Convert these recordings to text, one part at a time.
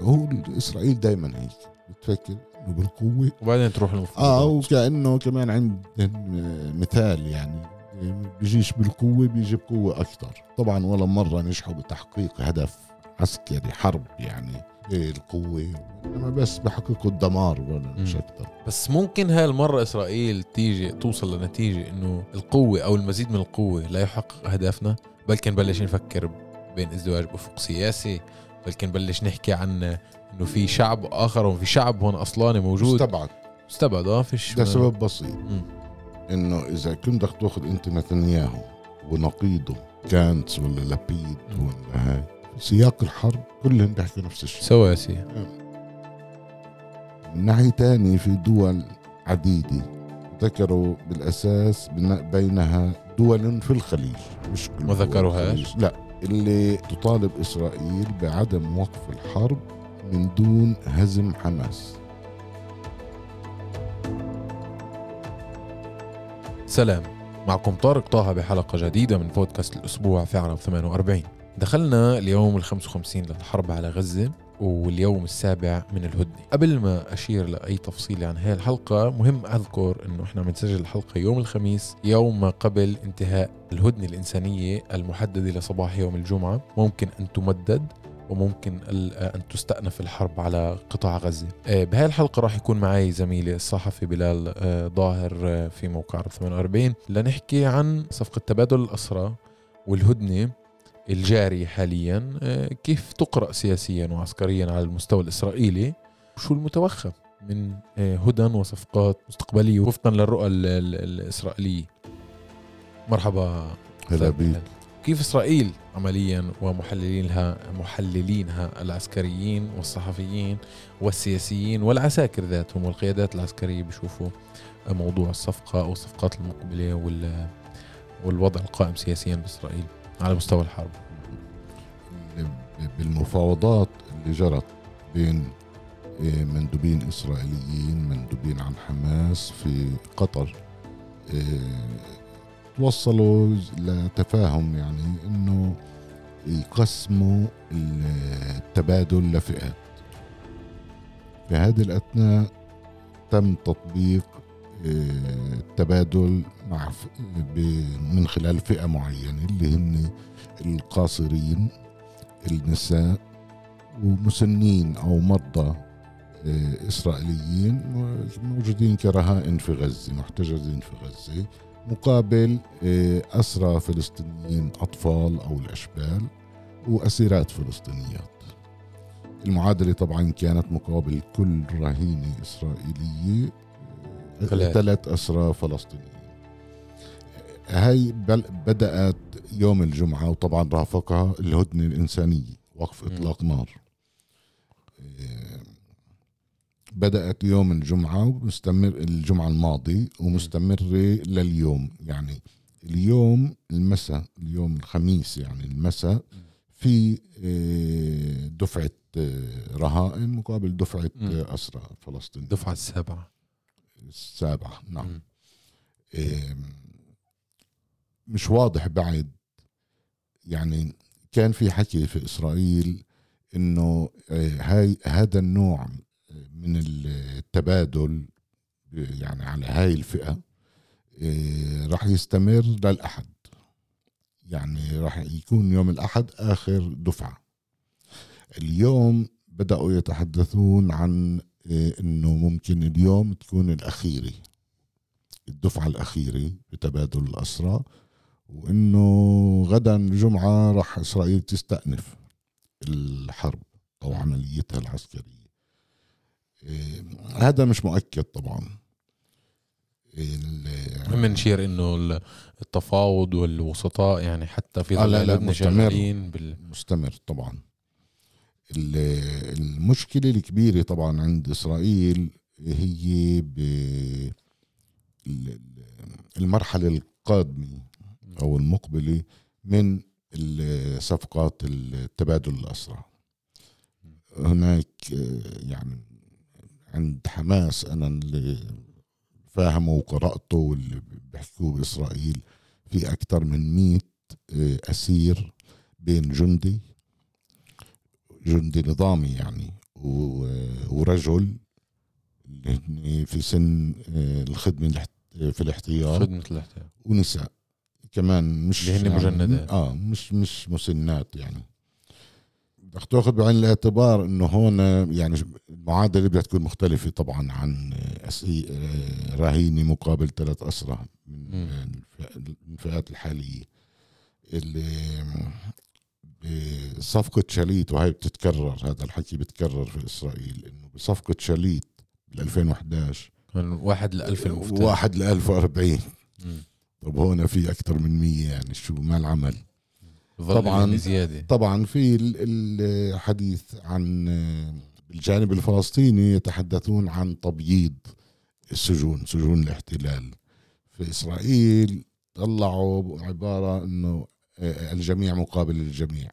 هو إسرائيل دائما هيك بتفكر إنه بالقوة. وبعدين تروح المفروض آه وكأنه كمان عندهم مثال يعني. بيجيش بالقوة بيجي بقوة أكثر طبعا ولا مرة نجحوا بتحقيق هدف عسكري حرب يعني القوة. انما بس بحققوا الدمار مش أكثر بس ممكن هاي المرة إسرائيل تيجي توصل لنتيجة إنه القوة أو المزيد من القوة لا يحقق أهدافنا بلكن نبلش نفكر بين ازدواج بأفق سياسي بلكن نبلش نحكي عن إنه في شعب آخر وفي شعب هون أصلاني موجود. استبعد استبعد آه فيش ده سبب بسيط. إنه إذا كنت بدك تأخذ أنت نتنياهو ونقيضه كانتس ولا لبيد ولا هاي سياق الحرب كلهم بيحكوا نفس الشيء. سواسي من ناحية تانية في دول عديدة ذكروا بالأساس بينها دول في الخليج مش كل ما ذكروهاش؟ لا. اللي تطالب إسرائيل بعدم وقف الحرب من دون هزم حماس. سلام. معكم طارق طه بحلقة جديدة من بودكاست الأسبوع في عام 48 دخلنا اليوم ال 55 للحرب على غزة. واليوم السابع من الهدنة. قبل ما أشير لأي تفصيل عن هذه الحلقة مهم أذكر أنه إحنا بنسجل الحلقة يوم الخميس يوم ما قبل انتهاء الهدنة الإنسانية المحددة لصباح يوم الجمعة. ممكن أن تمدد وممكن أن تستأنف الحرب على قطاع غزة. آه، بهاي الحلقة راح يكون معي زميلي الصحفي بلال آه، ظاهر آه، في موقع 48 لنحكي عن صفقة تبادل الأسرى والهدنة. الجاري حاليا كيف تقرأ سياسيا وعسكريا على المستوى الإسرائيلي؟ وشو المتوخى من هدن وصفقات مستقبلية وفقا للرؤى الإسرائيلية؟ مرحبا هلا بيك. كيف إسرائيل عمليا ومحللينها محللينها العسكريين والصحفيين والسياسيين والعساكر ذاتهم والقيادات العسكرية بيشوفوا موضوع الصفقة أو الصفقات المقبلة والوضع القائم سياسيا بإسرائيل؟ على مستوى الحرب. بالمفاوضات اللي جرت بين إيه، مندوبين إسرائيليين مندوبين عن حماس في قطر إيه، توصلوا لتفاهم يعني إنه يقسموا التبادل لفئات. في هذه الأثناء تم تطبيق التبادل مع من خلال فئة معينة اللي هن القاصرين النساء ومسنين أو مرضى آه، إسرائيليين موجودين كرهائن في غزة محتجزين في غزة مقابل آه، أسرى فلسطينيين أطفال أو الأشبال وأسيرات فلسطينيات. المعادلة طبعا كانت مقابل كل رهينة إسرائيلية ثلاث أسرى فلسطينيين. هاي بدأت يوم الجمعة وطبعا رافقها الهدنة الإنسانية وقف إطلاق نار. آه، بدأت يوم الجمعة ومستمر الجمعة الماضي ومستمرة لليوم. يعني اليوم المساء اليوم الخميس يعني المساء في آه، دفعة آه، رهائن مقابل دفعة أسرى فلسطين الدفعة السابعة. السابعة. نعم. مش واضح بعد. يعني كان في حكي في إسرائيل إنه هاي هذا النوع من التبادل يعني على هاي الفئة إيه، راح يستمر للأحد. يعني راح يكون يوم الأحد آخر دفعة. اليوم بدأوا يتحدثون عن إنه ممكن اليوم تكون الأخيرة الدفعة الأخيرة بتبادل الاسرى وإنه غدا الجمعه راح إسرائيل تستأنف الحرب أو عمليتها العسكرية. إيه، هذا مش مؤكد طبعا. مهم نشير إنه التفاوض والوسطاء يعني حتى في آه لا لا مستمر. بال... مستمر طبعا. المشكلة الكبيرة طبعا عند إسرائيل هي المرحلة القادمة أو المقبلة من صفقات التبادل الأسرع. هناك يعني عند حماس أنا اللي فاهمه وقرأته واللي بيحكوه بإسرائيل في أكثر من 100 آه، أسير بين جندي. جندي نظامي يعني. ورجل في سن آه، الخدمة في الاحتياط. خدمة الاحتياط. ونساء كمان مش اللي هن يعني مجندات. آه مش مش مسنات يعني. بدك تأخذ بعين الاعتبار إنه هون يعني المعادلة بدها تكون مختلفة طبعا عن أسي... آه، رهينة مقابل ثلاث اسرى من الفئات الحالية. اللي بصفقة شاليت وهي بتتكرر هذا الحكي بتكرر في إسرائيل إنه بصفقة شاليت بال 2011 كان واحد ل 1000 المفتاح واحد ل 1040 مم. طب هون في أكثر من 100 يعني شو ما العمل. ظل طبعاً. يعني زيادة. طبعا في ال- الحديث عن الجانب الفلسطيني يتحدثون عن تبييض السجون سجون الاحتلال. في إسرائيل طلعوا عبارة أنه الجميع مقابل الجميع.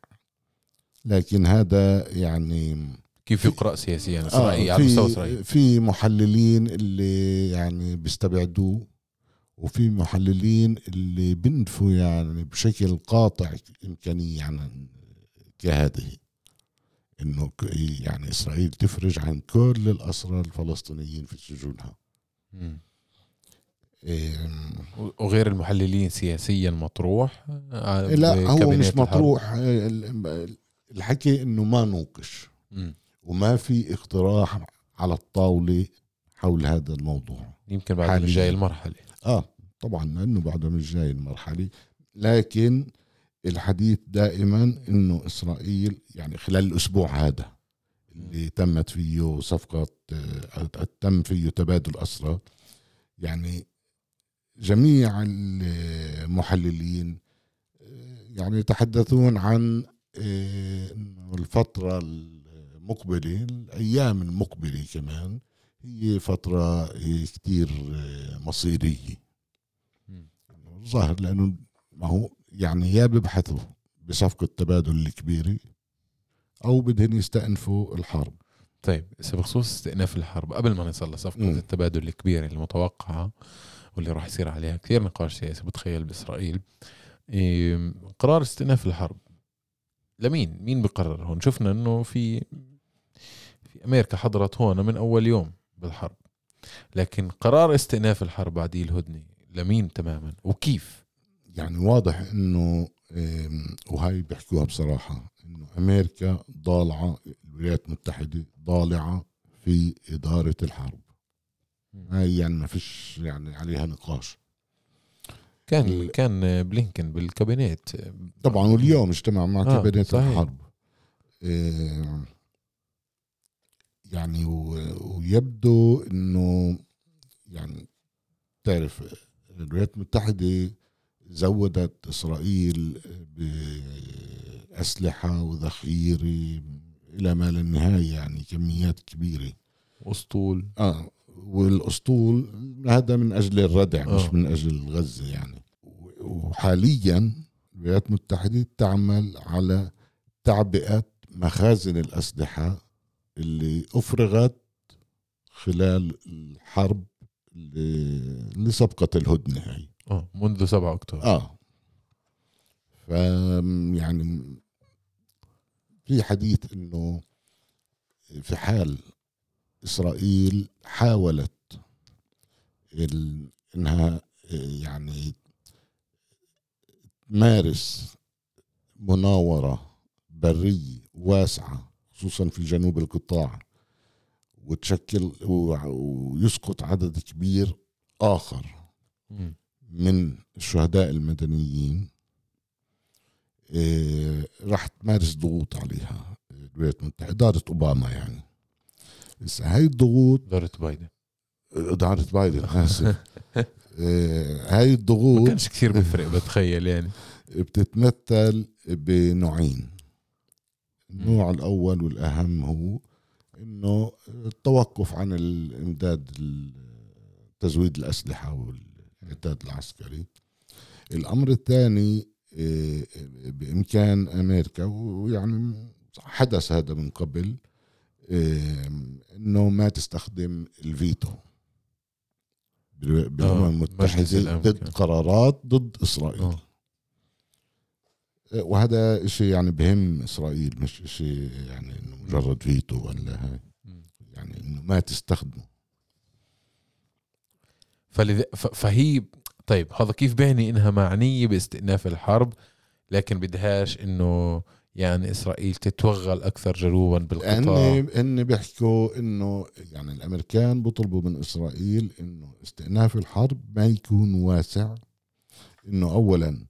لكن هذا يعني كيف يقرأ سياسيا؟ آه إسرائيل على مستوى في إسرائيل. في محللين اللي يعني بيستبعدوه وفي محللين اللي بنفوا يعني بشكل قاطع إمكانية عن كهذه إنه ك- يعني إسرائيل تفرج عن كل الأسرى الفلسطينيين في سجونها. إيه وغير المحللين سياسيا مطروح آه، لا هو مش. مطروح. ال- الحكي إنه ما نوقش. وما في اقتراح على الطاولة حول هذا الموضوع يمكن بعد حالياً. مش جاي المرحلة آه طبعا لأنه بعدها مش جاي المرحلة لكن الحديث دائما إنه إسرائيل يعني خلال الأسبوع هذا اللي تمت فيه صفقة آه، تم فيه تبادل أسرى يعني جميع المحللين آه، يعني يتحدثون عن انه الفترة المقبلة الأيام المقبلة كمان هي فترة آه، كتير آه، مصيرية مم. ظاهر لأنه ما هو يعني يا بيبحثوا بصفقة تبادل الكبيرة أو بدهن يستأنفوا الحرب طيب إذا بخصوص استئناف الحرب قبل ما نصل لصفقة مم. التبادل الكبيرة المتوقعة واللي راح يصير عليها كثير نقاش سياسي بتخيل بإسرائيل إيه، قرار استئناف الحرب لمين؟ مين بقرر هون؟ شفنا إنه في في أمريكا حضرت هون من أول يوم بالحرب. لكن قرار استئناف الحرب بعديه الهدنه لمين تماما؟ وكيف؟ يعني واضح إنه وهي بيحكوها بصراحة إنه أمريكا ضالعة الولايات المتحدة ضالعة في إدارة الحرب. هاي يعني ما فيش يعني عليها نقاش. كان ال- كان بلينكن بالكابينت طبعا واليوم اجتمع مع آه، كابينت صحيح. الحرب. آم، يعني و- ويبدو إنه يعني تعرف الولايات المتحدة زودت إسرائيل بأسلحة وذخيرة إلى ما لا نهاية يعني كميات كبيرة. أسطول. آه والأسطول هذا من أجل الردع آه. مش من أجل غزه يعني. وحاليا الولايات المتحدة تعمل على تعبئة مخازن الأسلحة اللي أفرغت خلال الحرب اللي اللي سبقت الهدنة هي. آه منذ 7 أكتوبر. آه. ف يعني في حديث إنه في حال إسرائيل حاولت ال... إنها يعني تمارس مناورة برية واسعة خصوصا في جنوب القطاع وتشكل ويسقط عدد كبير آخر مم. من الشهداء المدنيين إيه، راح تمارس ضغوط عليها الولايات المتحدة إدارة أوباما يعني هاي الضغوط إدارة بايدن إدارة بايدن آسف إيه، هاي ما الضغوط كانش كثير بفرق بتخيل يعني بتتمثل بنوعين النوع الأول والأهم هو إنه التوقف عن الإمداد تزويد الأسلحة والإعداد العسكري الأمر الثاني بإمكان أمريكا ويعني حدث هذا من قبل إنه ما تستخدم الفيتو آه، المتحدة الأمن ضد. قرارات ضد إسرائيل آه. وهذا إشي يعني بهم إسرائيل مش إشي يعني إنه مجرد فيتو ولا هاي. يعني إنه ما تستخدمه فلذ... ف... فهي طيب هذا كيف بيعني إنها معنية باستئناف الحرب لكن بدهاش إنه يعني إسرائيل تتوغل أكثر جنوبا بالقطاع. لأن هن بيحكوا إنه يعني الأمريكان بيطلبوا من إسرائيل إنه استئناف الحرب ما يكون واسع إنه أولا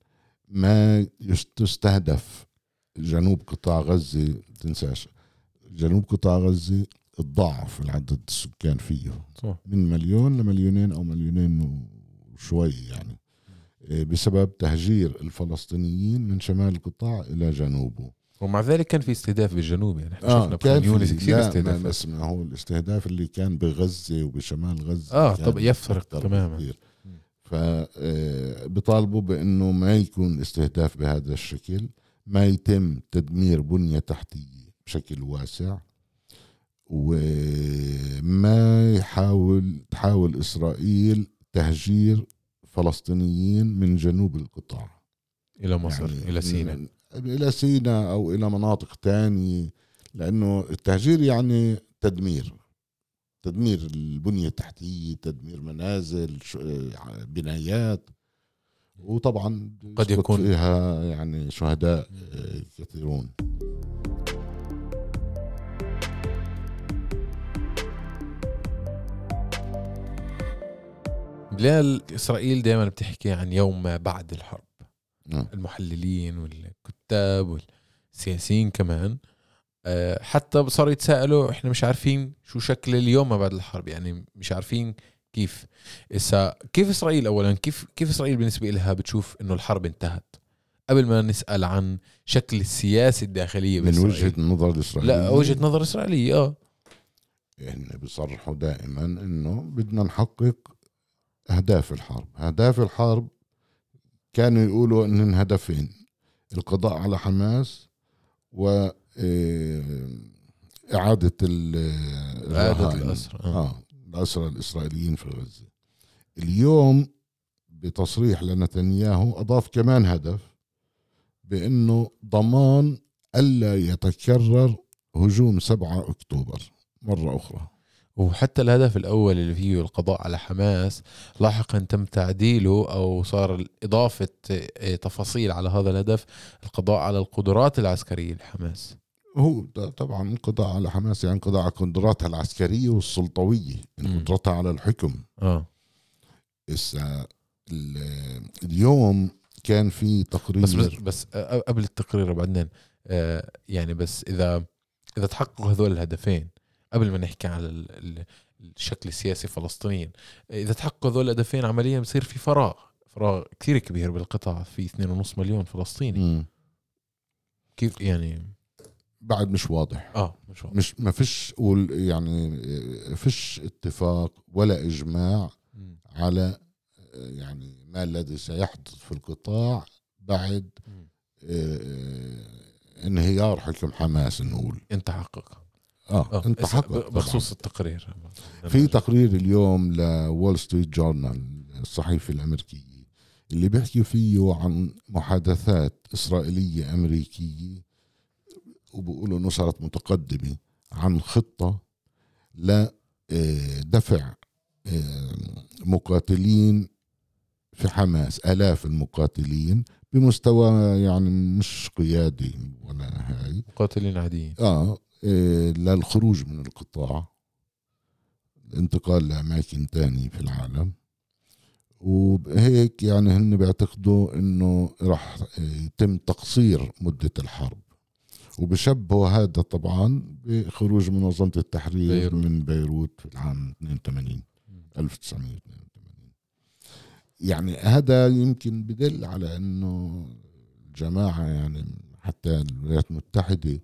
ما تستهدف جنوب قطاع غزة تنساش جنوب قطاع غزة تضاعف العدد السكان فيه. صح. من مليون لمليونين أو مليونين وشوي يعني. بسبب تهجير الفلسطينيين من شمال القطاع إلى جنوبه. ومع ذلك كان في استهداف بالجنوب يعني إحنا آه شفنا كان يونس كثير استهداف بس ما هو الاستهداف اللي كان بغزة وبشمال غزة آه طب يفرق تماما بكثير. مم. فبيطالبوا بأنه ما يكون استهداف بهذا الشكل ما يتم تدمير بنية تحتية بشكل واسع وما يحاول تحاول إسرائيل تهجير فلسطينيين من جنوب القطاع إلى مصر يعني إلى سيناء إلى سيناء أو إلى مناطق تانية لأنه التهجير يعني تدمير تدمير البنية التحتية تدمير منازل ش- بنايات. وطبعا قد يكون- فيها يعني شهداء آه، كثيرون. بلال إسرائيل دائما بتحكي عن يوم ما بعد الحرب. المحللين والكتاب والسياسيين كمان. آه، حتى صاروا يتساءلوا إحنا مش عارفين شو شكل اليوم ما بعد الحرب يعني مش عارفين كيف إسا كيف إسرائيل اولا كيف كيف إسرائيل بالنسبة لها بتشوف إنه الحرب انتهت؟ قبل ما نسأل عن شكل السياسة الداخلية من بإسرائيل. وجهة النظر الاسرائيليه لا وجهة نظر إسرائيلية آه. يعني بيصرحوا دائما إنه بدنا نحقق أهداف الحرب. أهداف الحرب كانوا يقولوا انهم هدفين القضاء على حماس و آه، إعادة ال- إعادة. الأسرى، آه. آه الأسرى الإسرائيليين في غزة اليوم بتصريح لنتنياهو أضاف كمان هدف بأنه ضمان ألا يتكرر هجوم 7 أكتوبر مرة أخرى وحتى الهدف الأول اللي فيه القضاء على حماس لاحقا تم تعديله أو صار إضافة آه، تفاصيل على هذا الهدف القضاء على القدرات العسكرية لحماس. هو طبعا القضاء على حماس يعني قضاء على قدراتها العسكرية والسلطوية يعني. قدرتها على الحكم. آه. إسا ال- اليوم كان في تقرير. بس بس, بس آه، قبل التقرير بعدين آه يعني بس إذا إذا تحققوا هذول الهدفين قبل ما نحكي على ال- ال- الشكل السياسي فلسطينيا إذا تحققوا هذول الهدفين عمليا بصير في فراغ فراغ كثير كبير بالقطاع في 2.5 مليون فلسطيني مم. كيف يعني بعد مش واضح آه مش واضح. مش ما فيش قول يعني فيش اتفاق ولا إجماع مم. على يعني ما الذي سيحدث في القطاع بعد مم. آه، انهيار حكم حماس نقول انت حقق آه آه انت حقق بخصوص التقرير. في تقرير اليوم لول ستريت جورنال الصحيفة الأمريكية اللي بيحكي فيه عن محادثات إسرائيلية أمريكية وبيقولوا إنه صارت متقدمة عن خطة لدفع مقاتلين في حماس آلاف المقاتلين بمستوى يعني مش قيادي ولا هاي. مقاتلين عاديين. آه للخروج من القطاع الانتقال لأماكن تانية في العالم. وهيك يعني هن بيعتقدوا إنه راح يتم تقصير مدة الحرب. وبشبهوا هذا طبعا بخروج منظمة التحرير بيروت. من بيروت في العام 82 1982 يعني هذا يمكن بدل على إنه الجماعة يعني حتى الولايات المتحدة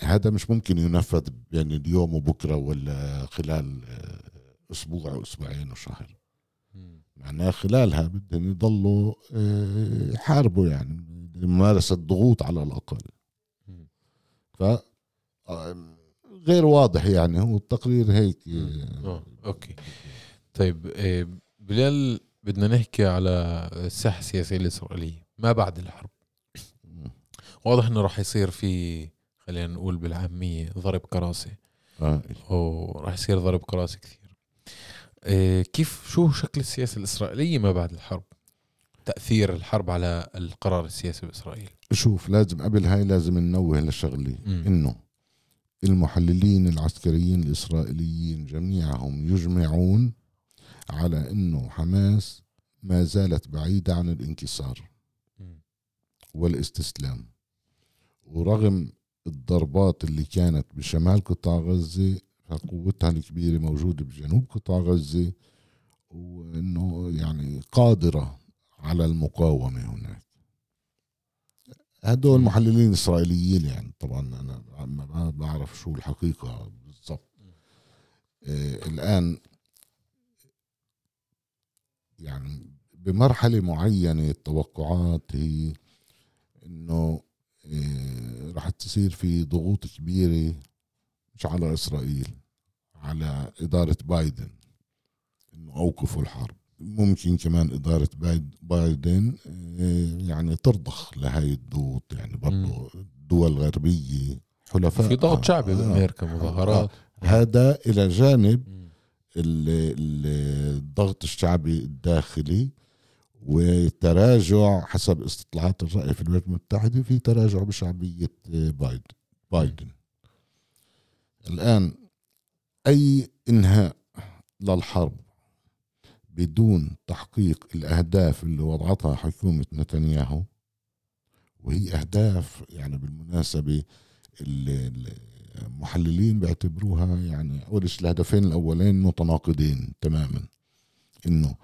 هذا مش ممكن ينفذ بين اليوم وبكرة ولا خلال آه، أسبوع أو أسبوعين وشهر. معناها خلالها بدهم يضلوا آه، يحاربوا يعني ممارسه ضغوط على الأقل. مم. ف آه، غير واضح يعني هو التقرير هيك آه أوكي. طيب بلال بدنا نحكي على الساحة السياسية الإسرائيلية ما بعد الحرب؟ واضح إنه راح يصير في خلينا نقول بالعاميه ضرب كراسي آه. وراح يصير ضرب كراسي كثير إيه كيف شو شكل السياسة الإسرائيلية ما بعد الحرب تأثير الحرب على القرار السياسي بإسرائيل شوف لازم قبل هاي لازم ننوه لشغلة. إنه المحللين العسكريين الإسرائيليين جميعهم يجمعون على إنه حماس ما زالت بعيدة عن الانكسار. والاستسلام ورغم الضربات اللي كانت بشمال قطاع غزة فقوتها الكبيرة موجودة بجنوب قطاع غزة وإنه يعني قادرة على المقاومة هناك هدول. محللين إسرائيليين يعني طبعا أنا ما بعرف شو الحقيقة بالضبط آه الآن يعني بمرحلة معينة التوقعات هي إنه آه، راح تصير في ضغوط كبيرة مش على إسرائيل على إدارة بايدن إنه أوقفوا الحرب. ممكن كمان إدارة بايد- بايدن آه، يعني ترضخ لهاي الضغوط يعني برضو الدول الغربية حلفاء. في ضغط شعبي آه، بأمريكا مظاهرات. هذا إلى جانب الضغط الشعبي الداخلي. وتراجع حسب استطلاعات الرأي في الولايات المتحدة في تراجع بشعبية بايدن بايدن. الآن أي إنهاء للحرب بدون تحقيق الأهداف اللي وضعتها حكومة نتنياهو وهي أهداف يعني بالمناسبة ال- ال- المحللين بيعتبروها يعني أول الهدفين الأولين متناقضين تماما إنه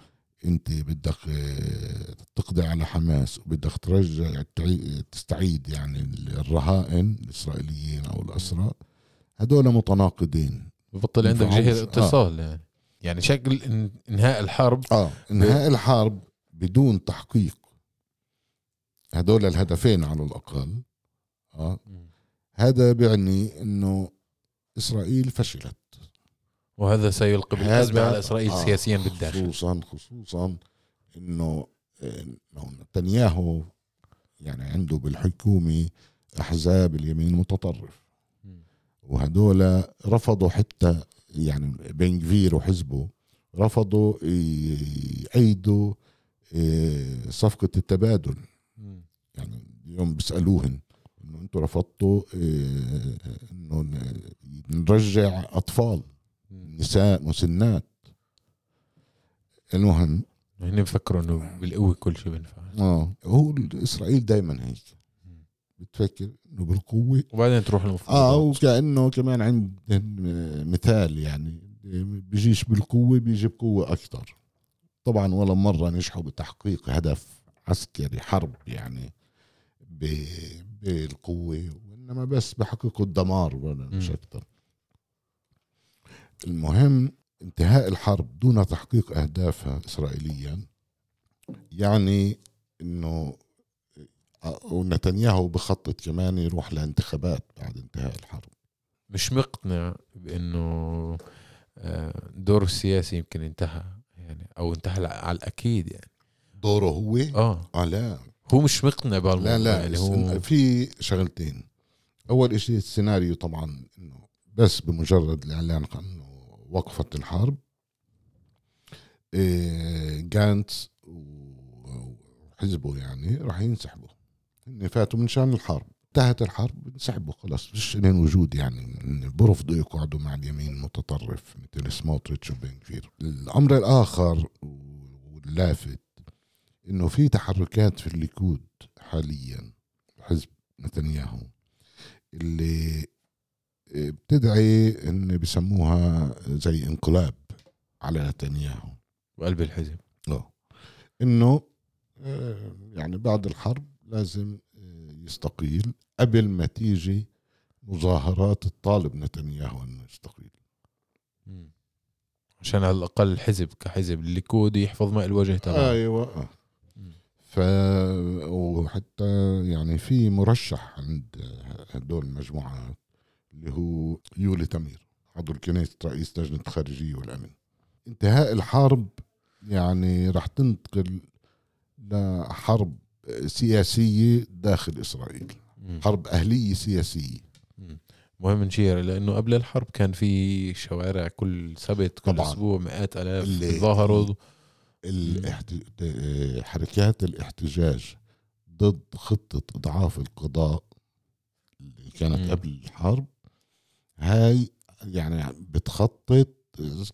أنت بدك آه، تقضي على حماس وبدك ترجع تعي- تستعيد يعني الرهائن الإسرائيليين أو الأسرى هدول متناقضين. ببطل عندك. جهة اتصال يعني. يعني شكل إنهاء الحرب آه إنهاء الحرب بدون تحقيق. هدول الهدفين على الأقل آه. هذا بيعني إنه إسرائيل فشلت. وهذا سيلقي بالازمه هذا- على إسرائيل آه، سياسيا بالداخل خصوصا خصوصا انه إنه نتنياهو يعني عنده بالحكومة أحزاب اليمين المتطرف. وهدول رفضوا حتى يعني بن كفير وحزبه رفضوا يأيدوا إيه، صفقة التبادل. يعني اليوم بيسألوهن إنه أنتم رفضتوا إيه، إنه نرجع أطفال. نساء مسنات. المهم هن بفكروا إنه بالقوه كل شيء بينفع. آه هو إسرائيل دائما هيك. بتفكر إنه بالقوة؟ وبعدين تروح آه المفاوضات وكأنه كمان عندهم مثال يعني بيجيش بالقوة بيجي بقوه أكثر طبعا ولا مرة نجحوا بتحقيق هدف عسكري حرب يعني بالقوة وإنما بس بحققوا الدمار ولا مش. أكثر المهم انتهاء الحرب دون تحقيق أهدافها اسرائيليا يعني إنه آه، ونتنياهو بخطط كمان يروح لانتخابات بعد انتهاء الحرب. مش مقتنع بإنه آه، دوره السياسي يمكن انتهى يعني أو انتهى على- الأكيد يعني. دوره هو؟ آه. آه لا. هو مش مقتنع بهالموضوع لا لا يعني هو في شغلتين. أول إشي السيناريو طبعا إنه بس بمجرد الإعلان عن وقفت الحرب. إيه، جانتس وحزبه يعني راح ينسحبوا. هن فاتوا من شأن الحرب. انتهت الحرب انسحبوا خلاص. مش لهم وجود يعني. برفضوا يقعدوا مع اليمين المتطرف مثل سموتريتش وبن غفير الأمر الآخر واللافت إنه في تحركات في الليكود حاليا. حزب نتنياهو اللي بتدعي إن بسموها زي انقلاب على نتنياهو. بقلب الحزب. آه. إنه آه، يعني بعد الحرب لازم آه، يستقيل قبل ما تيجي مظاهرات تطالب نتنياهو إنه يستقيل. مم. عشان على الأقل الحزب كحزب الليكود يحفظ ماء الوجه تبعه. أيوه آه. ف وحتى يعني في مرشح عند هدول المجموعات اللي هو يولي تمير عضو الكنيسة رئيس لجنة الخارجية والأمن انتهاء الحرب يعني راح تنتقل لحرب سياسية داخل إسرائيل. حرب أهلية سياسية مم. مهم نشير لأنه قبل الحرب كان في شوارع كل سبت كل طبعاً. أسبوع مئات آلاف اللي- تظاهروا الاحت... آه، حركات الاحتجاج ضد خطة إضعاف القضاء اللي كانت مم. قبل الحرب هاي يعني بتخطط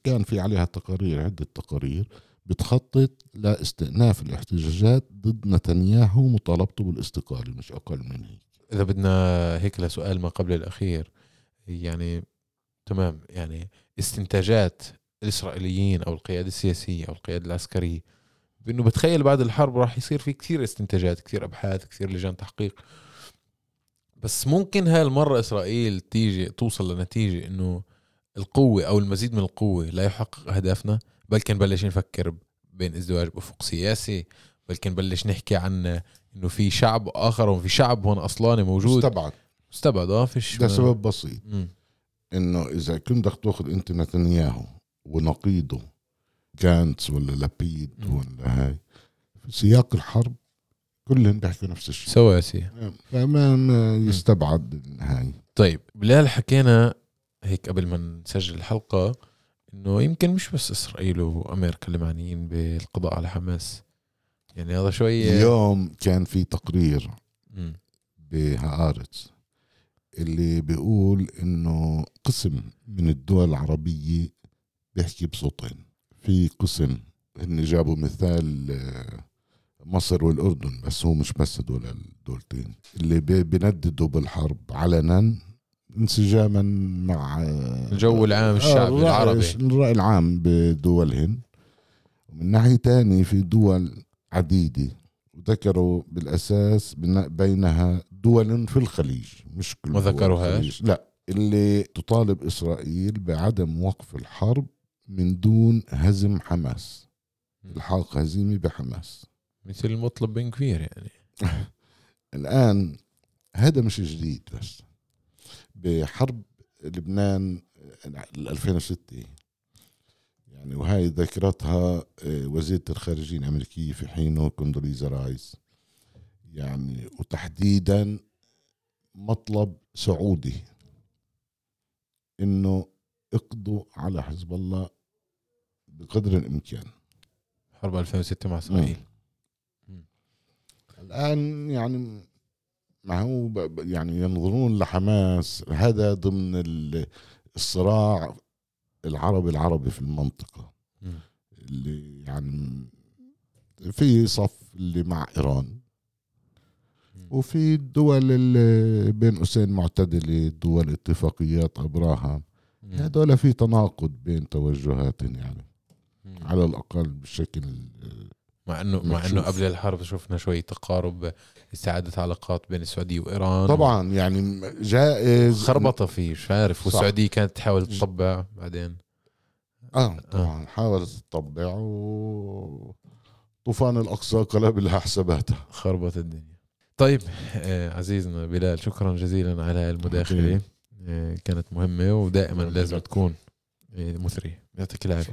كان في عليها تقارير عدة تقارير بتخطط لاستئناف الاحتجاجات ضد نتنياهو ومطالبته بالاستقالة مش أقل من هيك. إذا بدنا هيك لسؤال ما قبل الأخير يعني تمام يعني استنتاجات الإسرائيليين أو القيادة السياسية أو القيادة العسكرية بإنه بتخيل بعد الحرب راح يصير في كثير استنتاجات كثير أبحاث كثير لجان تحقيق. بس ممكن هاي المرة إسرائيل تيجي توصل لنتيجة إنه القوة أو المزيد من القوة لا يحقق أهدافنا بلكن نبلش نفكر بين ازدواج بأفق سياسي بلكن نبلش نحكي عن إنه في شعب آخر وفي شعب هون أصلاني موجود مستبعد مستبعد آه فيش ده سبب بسيط مم. إنه إذا كنت بدك تأخذ أنت نتنياهو ونقيضه جانتس ولا لبيد. ولا هاي في سياق الحرب كلهم بيحكوا نفس الشيء. سواسي فما ما يستبعد هاي طيب بلال حكينا هيك قبل ما نسجل الحلقة إنه يمكن مش بس إسرائيل وأمريكا اللي معنيين بالقضاء على حماس. يعني هذا شوي اليوم كان في تقرير مم. بهآرتس اللي بيقول إنه قسم من الدول العربية بيحكي بصوتين. في قسم هن جابوا مثال آه، مصر والأردن بس هو مش بس دول الدولتين اللي بي- بينددوا بالحرب علنا انسجاما مع آه، الجو العام الشعبي الرأي- العربي. الرأي العام بدولهن ومن ناحية تانية في دول عديدة وذكروا بالأساس بينها دول في الخليج مش كل ما دول ذكروهاش؟ الخليج. لا اللي تطالب إسرائيل بعدم وقف الحرب من دون هزم حماس إلحاق هزيمة بحماس مثل المطلب بن كبير يعني. الآن هذا مش جديد بس. بحرب لبنان 2006 يعني وهي ذكرتها آه، وزيرة الخارجية الأمريكية في حينه كوندوليزا رايس. يعني وتحديدا مطلب سعودي. إنه اقضوا على حزب الله بقدر الإمكان. حرب 2006 مع إسرائيل. الآن يعني ما هو يعني ينظرون لحماس هذا ضمن ال- الصراع العربي العربي في المنطقة. اللي يعني في صف اللي مع إيران. وفي الدول اللي بين قوسين معتدله دول اتفاقيات أبراهام. هذول في تناقض بين توجهاتهم يعني. على الأقل بشكل مع انه مع إنه. قبل الحرب شفنا شوي تقارب استعادة علاقات بين السعودية وإيران. طبعا يعني جائز. خربطة فيه مش عارف. صح. والسعودية كانت تحاول تطبع بعدين. آه طبعا حاولت تطبع و طوفان الأقصى قلب لها حساباتها. خربت الدنيا. طيب آه عزيزنا بلال شكرا جزيلا على المداخلة. حبيبي. آه كانت مهمة ودائما شكراً لازم. تكون آه مثرية. يعطيك العافية.